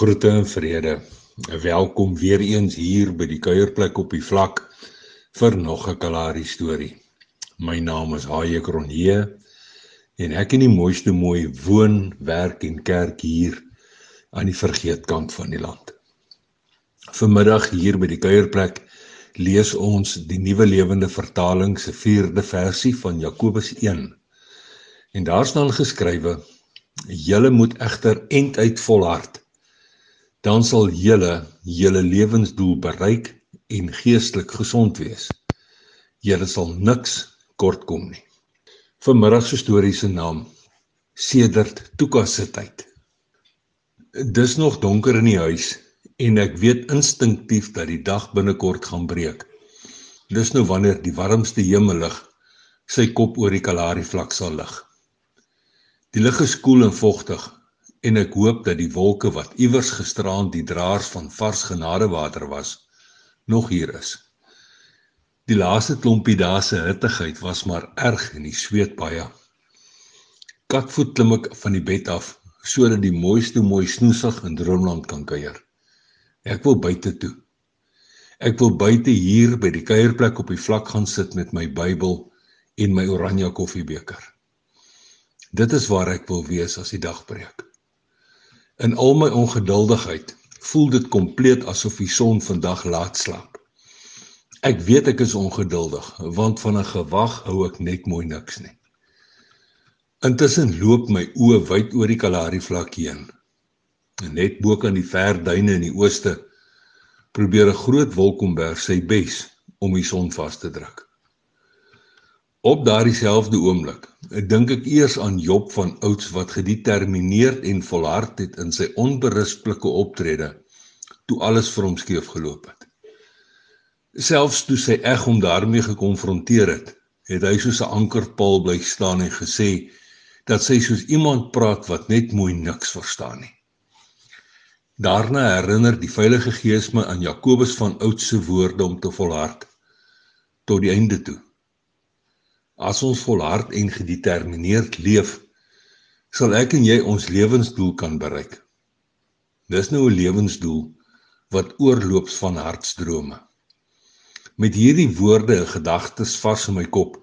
Groete en vrede. Welkom weer eens hier by die kuierplek op die vlak vir nog 'n Kalahari storie. My naam is Haie Kronje en ek in die mooiste mooi woon, werk en kerk hier aan die vergeetkant van die land. Vanmiddag hier by die kuierplek lees ons die Nuwe Lewende Vertaling se 4de versie van Jakobus 1. En daar staan geskrywe: Julle moet egter end uit volhard dan sal julle julle lewensdoel bereik en geestelik gesond wees. Julle sal niks kortkom nie. Vanmiddag se storie se naam Sedert Tuka se tyd. Dis nog donker in die huis en ek weet instinktief dat die dag binnekort gaan breek. Dis nou wanneer die warmste hemellig sy kop oor die Kalahari vlak sal lig. Die lug is koel en vogtig en ek hoop dat die wolke wat iewers gisteraand die draers van vars genadewater was, nog hier is. Die laaste klompie dae se hittigheid was maar erg in die sweet baie. Katvoet klim ek van die bed af sodat die mooiste mooi snoesig in Droomland kan kuier. Ek wil buite toe. Ek wil buite hier by die kuierplek op die vlak gaan sit met my Bybel en my oranje koffiebeker. Dit is waar ek wil wees as die dag breek. In al my ongeduldigheid voel dit kompleet asof die son vandag laat slaap. Ek weet ek is ongeduldig want van 'n gewag hou ek net mooi niks nie. Intussen loop my oë wyd oor die Kalahari vlak heen. En net bo kan die ver duine in die ooste probeer 'n groot wolkkomberg sy bes om die son vas te druk. Op daardie selfde oomblik, dink ek eers aan Job van Ouds wat gedetermineerd en volhard het in sy onberisplike optrede toe alles vir hom skeef geloop het. Selfs toe sy eg hom daarmee gekonfronteer het, het hy soos 'n ankerpaal bly staan en gesê dat sy soos iemand praat wat net mooi niks verstaan nie. Daarna herinner die Heilige Gees my aan Jakobus van Ouds se woorde om te volhard tot die einde toe. As ons volhard en gedetermineerd leef, sal ek en jy ons lewensdoel kan bereik. Dis nou 'n lewensdoel wat oorloops van hartsdrome. Met hierdie woorde en gedagtes vars in my kop,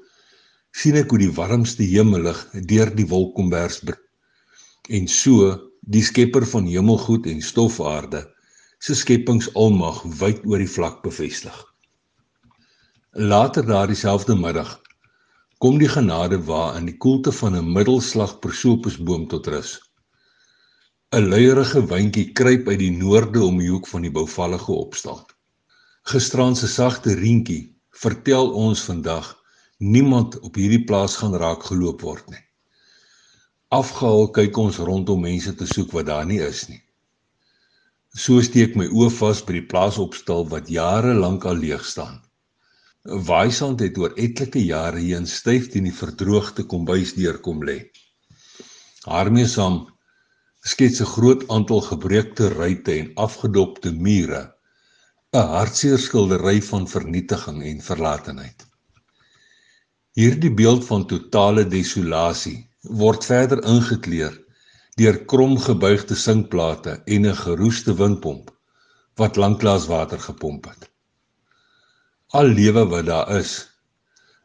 sien ek hoe die warmste hemellig deur die wolkkombers breek en so die skepper van hemelgoed en stofaarde se skepingsalmag wyd oor die vlak bevestig. Later daardie selfde middag kom die genade waar in die koelte van 'n middelslag persopusboom tot rus. 'n Luierige windjie kruip uit die noorde om die hoek van die bouvallige opstaan. Gisterand se sagte reentjie vertel ons vandag niemand op hierdie plaas gaan raak geloop word nie. Afgehaal kyk ons rondom mense te soek wat daar nie is nie. So steek my oë vas by die plaas opstal wat jare lank al leeg staan. Waaisand het oor etlike jare heen styf teen die verdroogde kombuis deurkom lê. Daarmee saam skets 'n groot aantal gebreekte ruitte en afgedopte mure, 'n hartseer skildery van vernietiging en verlatenheid. Hierdie beeld van totale desolasie word verder ingekleur deur kromgebuigde sinkplate en 'n geroeste windpomp wat lanklaas water gepomp het. Al lewe wat daar is,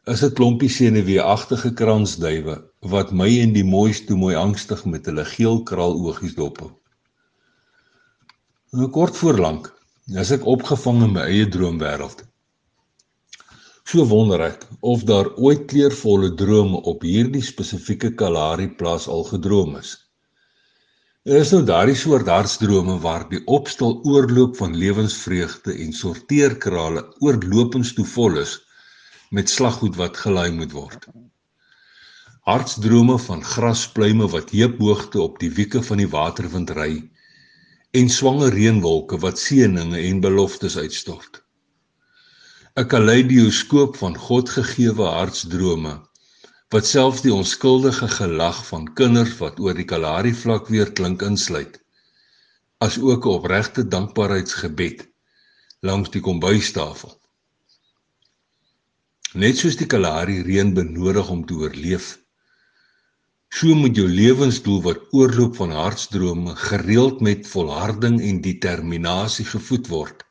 is 'n klompie senuweeagtige kransduwe wat my en die mooiste mooi angstig met hulle geel kraal oogies dop. Nou kort voor lank, as ek opgevang in my eie droomwêreld. So wonder ek of daar ooit kleurvolle drome op hierdie spesifieke Kalahari plaas al gedroom is. Dit is nou daardie soort hartsdrome waar die opstal oorloop van lewensvreugde en sorteerkrale oorlopends toe vol is met slaggoed wat gelaai moet word. Hartsdrome van graspluime wat heuphoogte op die wieke van die waterwind ry en swanger reënwolke wat seëninge en beloftes uitstort. 'n Kaleidoskoop van Godgegewe hartsdrome wat selfs die onskuldige gelag van kinders wat oor die Kalahari vlak weer klink insluit as ook 'n opregte dankbaarheidsgebed langs die kombuistafel net soos die Kalahari reën benodig om te oorleef So moet jou lewensdoel wat oorloop van hartsdrome gereeld met volharding en determinasie gevoed word.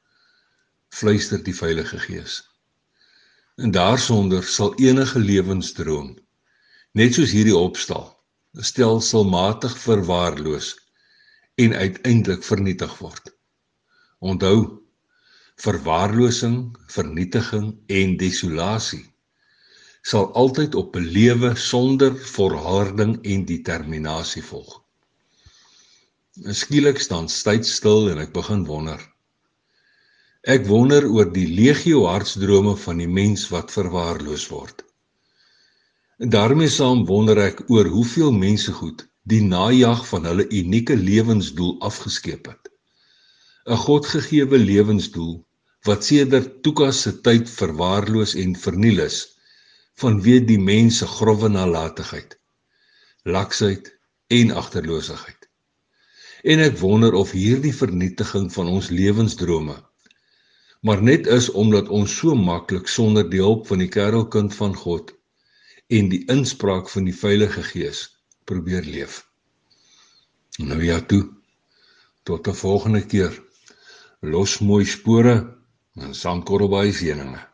Fluister die Heilige Gees. En daarsonder sal enige lewensdroom net soos hierdie opstal stelselmatig verwaarloos en uiteindelik vernietig word. Onthou verwaarlosing, vernietiging en desolasie sal altyd op 'n lewe sonder volharding en determinasie volg. Skielik staan stil en ek begin wonder. Ek wonder oor die legio hartsdrome van die mens wat verwaarloos word. En daarmee saam wonder ek oor hoeveel mense goed die najag van hulle unieke lewensdoel afgeskeep het. 'n Godgegewe lewensdoel wat sedert Tukas se tyd verwaarloos en verniel is vanweë die mens se grouwe nalatigheid, laksheid en agterloosigheid. En ek wonder of hierdie vernietiging van ons lewensdrome maar net is omdat ons so maklik sonder die hulp van die kerelkind van God en die inspraak van die Heilige Gees probeer leef. Nou ja toe. Tot 'n volgende keer. Los mooi spore en sandkorrelbaai seëninge.